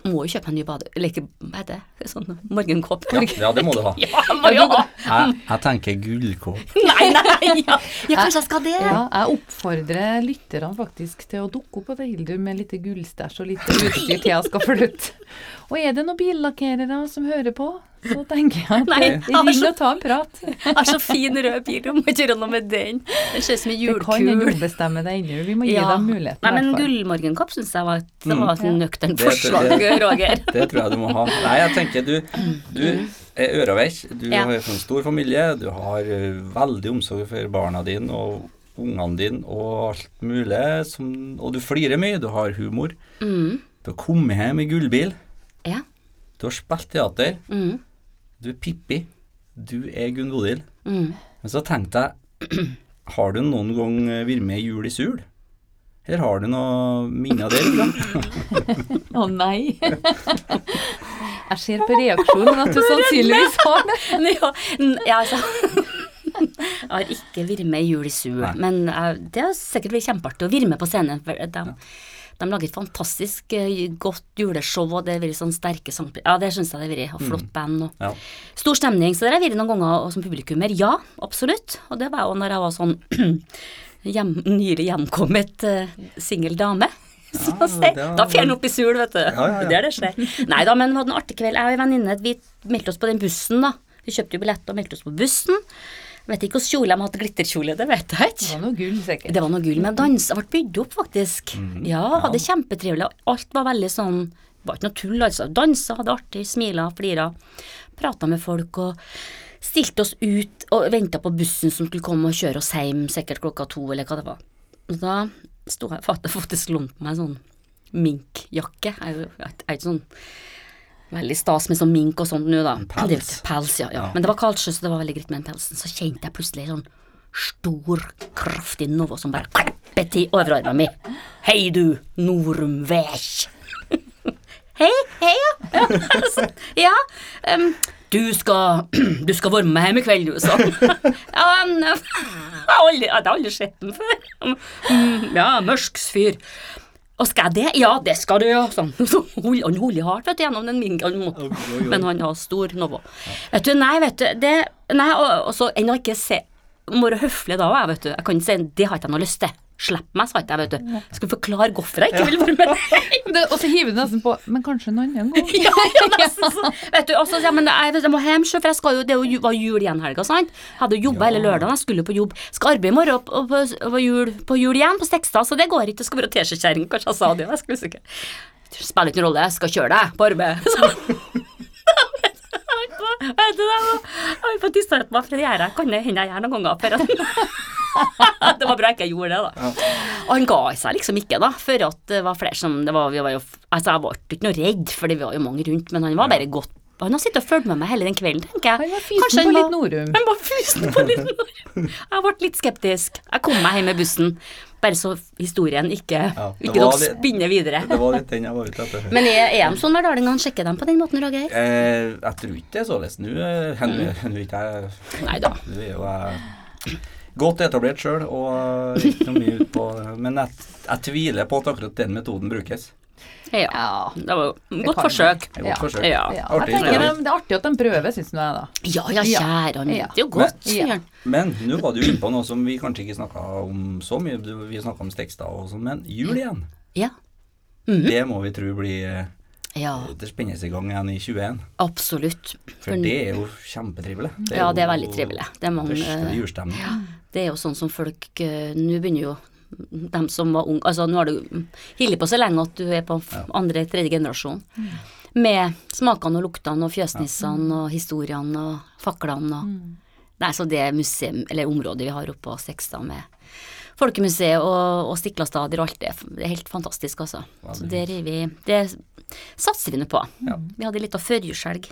må jo kjøpe en ny bade... Eller ikke, bade, det? Sånn morgenkåpe. Ja, ja, det må du ha. Ja, må jeg, ha! Jeg, jeg tenker gullkåpe. Nei, nei, ja. ja, kanskje jeg skal det. Ja, jeg oppfordrer lytterne faktisk til å dukke opp til Hildur med litt gullstæsj og litt utstyr til jeg skal flytte. Og er det noen billakkerere som hører på, så tenker jeg at Nei, eh, ring så- og ta en prat. Jeg har så fin rød bil, du må ikke gjøre noe med den. Den ser ut som en Det kan en bestemme deg ennå. Vi må gi Ja. dem muligheten. Nei, men gullmorgenkopp syns jeg var et, mm. var et nøkternt forslag, det- Roger. Det tror jeg du må ha. Nei, jeg tenker du, du er øreveik. Du Ja. har en stor familie. Du har eh, veldig omsorg for barna dine og ungene dine og alt mulig. Som, og du flirer mye. Du har humor. Mm. Du har kommet hjem i gullbil. Ja. Du har spilt teater. Mm. Du er Pippi. Du er Gunn Bodil. Mm. Men så tenkte jeg, har du noen gang eh, vært med i Jul i Sul? Eller har du noe minner det? Å nei. jeg ser på reaksjonen at du sannsynligvis har det. ja, ja, altså. Jeg har ikke vært med i Jul i Sul, men uh, det har sikkert vært kjempeartig å være med på scenen. For de, de lager et fantastisk eh, godt juleshow, og det har vært sånn sterke sang... Ja, det syns jeg det har vært. Og flott band. Og Ja. Stor stemning. Så det har jeg vært noen ganger som publikummer. Ja, absolutt. Og det var jo når jeg var sånn hjem, nylig hjemkommet uh, singel dame. Ja, si. Da den opp i sul, vet du. Ja, ja, ja. Det er det skjer. Nei da, men vi hadde en artig kveld. Jeg og ei venninne vi meldte oss på den bussen, da. Vi kjøpte jo billett og meldte oss på bussen. Jeg vet ikke hvilken kjole de hadde, glitterkjole, det vet jeg ikke. Det var noe gull, sikkert. Det var noe gull, men dans ble bygd opp, faktisk. Ja, hadde kjempetrivelig. Alt var veldig sånn Det var ikke noe tull, altså. Dansa, hadde artig, smila, flira. Prata med folk og stilte oss ut og venta på bussen som skulle komme og kjøre oss hjem, sikkert klokka to, eller hva det var. Og da sto jeg faktisk, faktisk lånt meg en sånn minkjakke. Jeg er jo jeg er ikke sånn veldig stas med sånn mink og sånt nå, da. pels. Pels, ja, ja. Ja. Men det var kaldt sjø, så det var veldig greit med den pelsen. Så kjente jeg plutselig sånn stor, kraftig noe som bare klappet til overarmen min. Hei du, Norum Hei, hei, ja. Ja, Um, du skal, du skal være med hjem i kveld, du, sånn. Ja, jeg har aldri, aldri sett den før. Ja, mørsksfyr. Og skal jeg det? Ja, det skal du, ja. Sånn. Så hold- Han holder hardt vet du, gjennom den minken, men han har stor Novo. Vet du, nei, vet du, det Nei, og, og så ennå ikke se Må være høflig da òg, vet du. Jeg kan ikke si det har ikke jeg noe lyst til. Slipp meg, sa ikke jeg, vet du. Skal forklare hvorfor jeg ikke vil være med deg. Og så hiver du nesten på Men kanskje en annen gang? ja, ja, nesten så. Vet du, altså, ja, men jeg, jeg må hjem, for jeg skal jo, det er var jul igjen helga, sant. Jeg hadde jobba hele lørdagen, jeg skulle jo på jobb. Skal arbeide i morgen på, og på, jul, på jul igjen, på Stekstad, så det går ikke. Det skal være teskjekjerring, kanskje jeg sa det, jeg skulle huske. Det spiller ikke noen rolle, jeg skal kjøre deg på arbeid. Så. Vet du, jeg var- fått på distrahert meg, for det gjør jeg, kan det hende jeg gjør noen ganger. For det var bra jeg ikke gjorde det, da. Og han ga seg liksom ikke, da, før at det var flere som det var, vi var jo, Altså, jeg ble ikke noe redd, for det var jo mange rundt, men han var bare godt Han har sittet og fulgt med meg hele den kvelden, tenker jeg. Han var fysen på litt Norum. Han var fysen på litt Norum. Jeg ble litt skeptisk. Jeg kom meg hjem med bussen, bare så historien ikke, Ja, ikke nok dere spinner videre. Det var litt den jeg var ute etter. Men er, er de sånn verdalingene? Sjekker dem på den måten, Roger? Eh, jeg tror ikke det er således nå. eh, Henry, Henry ikke jeg Neida. Det er jo eh, godt etablert sjøl og ikke noe mye ut på Men jeg, jeg tviler på at akkurat den metoden brukes. Ja. Ja. Det var et godt forsøk. Ja. godt forsøk. Ja. Ja, Artig tenker det, det er artig at de prøver, syns du jeg, da. Ja, ja, Ja. kjære, han Ja. er jo godt, Men-. Nå var du inne på noe som vi kanskje ikke snakka om så mye. Vi snakka om Stekstad og sånn, men jul igjen. Ja. Mhm. Det må vi tro blir eh, Ja, Det spennes i gang igjen i 21. absolutt. For det er jo kjempetrivelig. Ja, det er veldig trivelig. Det er mange Første julestemning. Det er jo sånn som folk eh, Nå begynner jo dem som var unge Altså, nå har du holdt på så lenge at du er på f- andre, tredje generasjon. Med smakene og luktene og fjøsnissene og historiene og faklene og Nei, så det museum, eller området vi har oppe på Sekstad med Folkemuseet og, og Stiklastadier og alt det, det er helt fantastisk, altså. Så det, er vi, det satser vi nå på. Ja. Vi hadde litt av førjulshelg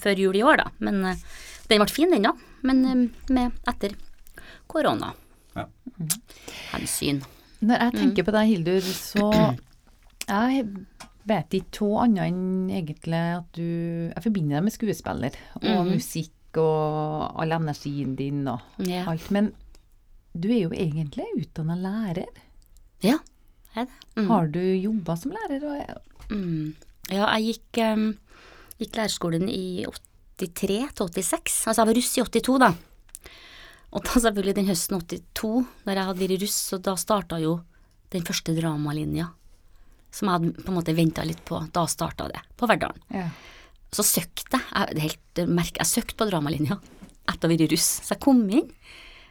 før jul i år, da. Men eh, den ble fin, den, da. Men eh, med etter korona. Ja. Hensyn. Når jeg tenker på deg, Hildur, så Jeg vet ikke hva annet enn egentlig at du Jeg forbinder deg med skuespiller og musikk og all energien din og Ja. alt. Men du er jo egentlig utdanna lærer. Ja, er det. Mm. Har du jobba som lærer? Og, Mm. Ja, jeg gikk, um, gikk lærerskolen i 83 til 86. Altså jeg var russ i 82, da. Og da selvfølgelig den høsten 82, når jeg hadde vært russ, så da starta jo den første dramalinja. Som jeg hadde på en måte venta litt på. Da starta det, på Verdalen. ja. Så søkte jeg, jeg, helt merke, jeg søkte på dramalinja etter å ha vært russ. Så jeg kom inn,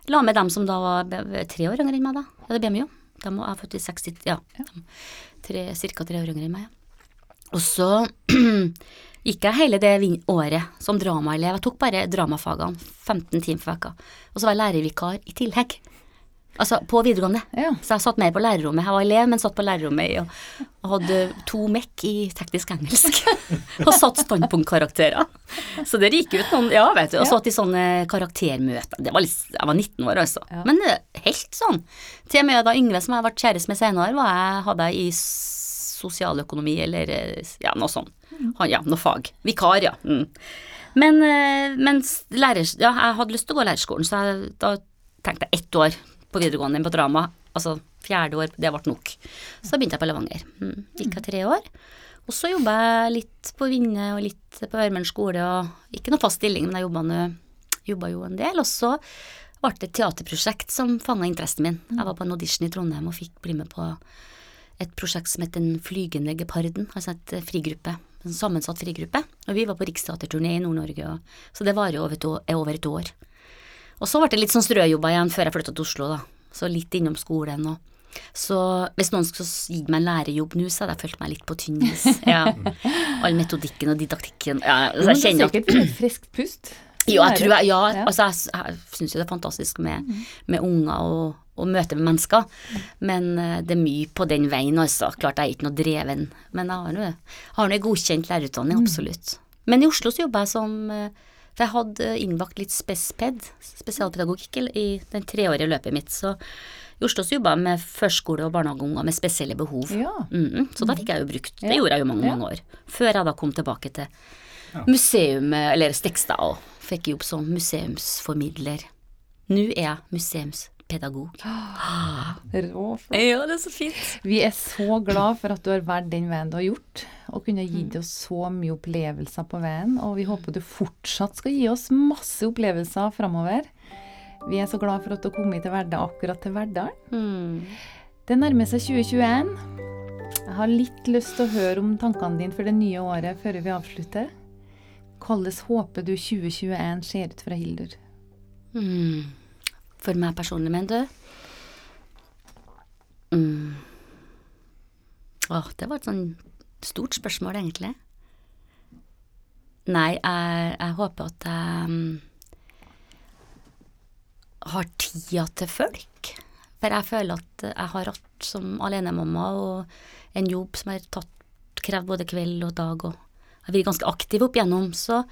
la med dem som da var tre år yngre enn meg, da. Ja, det ble meg jo. De var, jeg født i 60, ja. Tre, cirka tre år yngre enn meg, ja. Og så gikk jeg hele det året som dramaelev. Jeg tok bare dramafagene 15 timer for veka. Og så var jeg lærervikar i tillegg. Altså på videregående. Ja. Så jeg satt mer på lærerrommet. Jeg var elev, men satt på lærerrommet og, og hadde to mekk i teknisk engelsk. og satt standpunktkarakterer. Så det gikk ut noen Ja, vet du. Og satt i sånne karaktermøter. Det var litt, jeg var 19 år, altså. Ja. Men eh, helt sånn. Til og med da Yngve, som jeg ble kjæreste med senere, var jeg, hadde jeg i sosialøkonomi eller eh, ja, noe sånt. Han, ja, noe fag. Vikar, ja. Mm. Men eh, mens lærer, ja, jeg hadde lyst til å gå lærerskolen, så jeg, da tenkte jeg ett år på videregående på drama. Altså fjerde år, det ble nok. Så begynte jeg på Levanger. Mm. Gikk jeg tre år. Og så jobba jeg litt på Vinne og litt på Ørmen skole, og ikke noe fast stilling, men jeg jobba, jo en del. Og så ble det et teaterprosjekt som fanga interessen min. Jeg var på en audition i Trondheim og fikk bli med på et prosjekt som het Den flygende geparden, altså et eh, frigruppe. En sammensatt frigruppe. Og vi var på riksteaterturné i Nord-Norge, så det varer jo over et år. Og så ble det litt sånn strøjobber igjen før jeg flytta til Oslo, da. Så litt innom skolen og Så hvis noen skulle gitt meg en lærerjobb nå, så hadde jeg følt meg litt på tynn is. Ja. All metodikken og didaktikken. Ja, så Men jeg er kjenner at sikkert friskt pust. Jo, jeg tror jeg, ja. Mm. altså jeg, jeg syns jo det er fantastisk med, med unger og, og møte med mennesker, men eh, det er mye på den veien, altså. Klart jeg er ikke noe dreven, men jeg har nå- har en godkjent lærerutdanning, Mm. absolutt. Men i Oslo så jobba jeg som eh, For jeg hadde innbakt litt spesped, spesialpedagogikk, i- i den treårige løpet mitt, så i Oslo så jobba jeg med førskole- og barnehageunger med spesielle behov. Ja. Mhm, så da fikk jeg jo brukt Det gjorde jeg jo mange, mange år. Før jeg da kom tilbake til museum, eller Stekstad, og fikk jobb som museumsformidler. Nå er jeg museumspedagog. Rå flott. Ja, det er så fint. Vi er så glad for at du har valgt den veien du har gjort, og kunne gitt oss så mye opplevelser på veien. Og vi håper du fortsatt skal gi oss masse opplevelser framover. Vi er så glad for at du har kommet til Verdal akkurat til Verdal. Mm. Det nærmer seg 2021. Jeg har litt lyst til å høre om tankene dine for det nye året før vi avslutter. Hvordan håper du 2021 ser ut fra Hildur? Mm. For meg personlig, mener du? Mm. Åh, det var et sånn stort spørsmål, egentlig. Nei, jeg, jeg håper at jeg um, har tida til folk. For jeg føler at jeg har hatt som alenemamma og en jobb som har tatt, krevd både kveld og dag, og jeg har vært ganske aktiv opp igjennom, så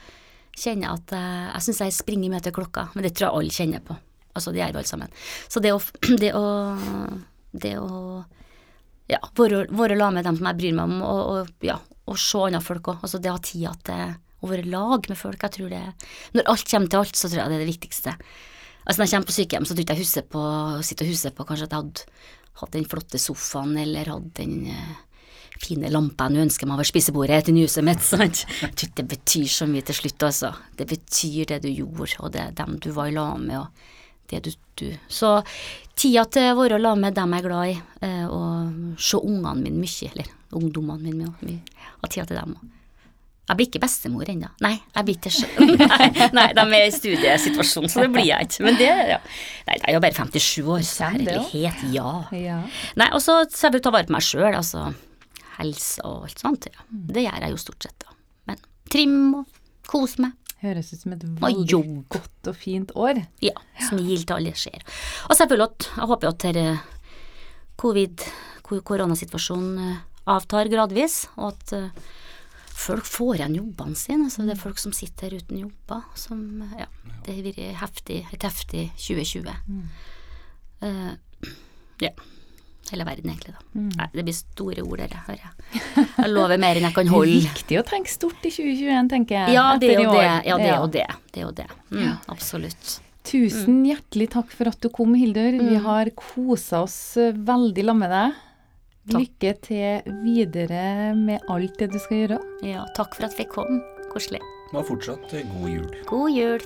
kjenner jeg at jeg, jeg syns jeg springer mye til klokka, men det tror jeg alle kjenner på. Altså, de er jo alle sammen. Så det å, det å, det å ja, være, være la med dem som jeg bryr meg om, og, og ja, og se andre folk òg. Altså det å ha tida til å være lag med folk, jeg tror det Når alt kommer til alt, så tror jeg det er det viktigste. Altså Når jeg kommer på sykehjem, så tror jeg ikke jeg husker på, sitter og husker på kanskje at jeg hadde hatt den flotte sofaen, eller hadde den eh, fine lampa jeg nå ønsker meg over spisebordet til nyhuset mitt. Sant? Tror det betyr så mye til slutt, altså. Det betyr det du gjorde, og det dem du var i lag med, og det du, du. Så tida til å være lag med dem jeg er glad i, eh, og se ungene mine mye, eller ungdommene mine mye, og tida til dem òg. Jeg blir ikke bestemor ennå. Nei, jeg blir ikke selv. nei, nei, de er i studiesituasjon, så det blir jeg ikke. Men det, ja. Nei, jeg er jo bare 57 år, så herlighet, ja. Ja. Nei, og så jeg selvfølgelig ta vare på meg sjøl, altså helse og alt sånt. Ja. Det gjør jeg jo stort sett, da. Men trim og kose meg. Høres ut som et veldig godt og fint år. Ja, smil til alle skjer. Og selvfølgelig at jeg håper at denne covid, ko- koronasituasjonen eh, avtar gradvis, og at eh, folk får igjen jobbene sine. Så det er folk som sitter her uten jobber, som eh, Ja, det har vært heftig, et heftig 2020. Eh, ja. Hele verden, egentlig, da. Nei, det blir store ord, dette, hører jeg. Jeg lover mer enn jeg kan holde. Det er viktig å tenke stort i 2021, tenker jeg. Ja, det er jo det. Ja, det er jo det. Det er jo det. Mm, absolutt. Tusen Mm. hjertelig takk for at du kom, Hildur. Vi har kosa oss eh, veldig sammen med deg. Takk. Lykke til videre med alt det du skal gjøre. Ja, takk for at vi kom. Koselig. Og fortsatt eh, god jul. God jul.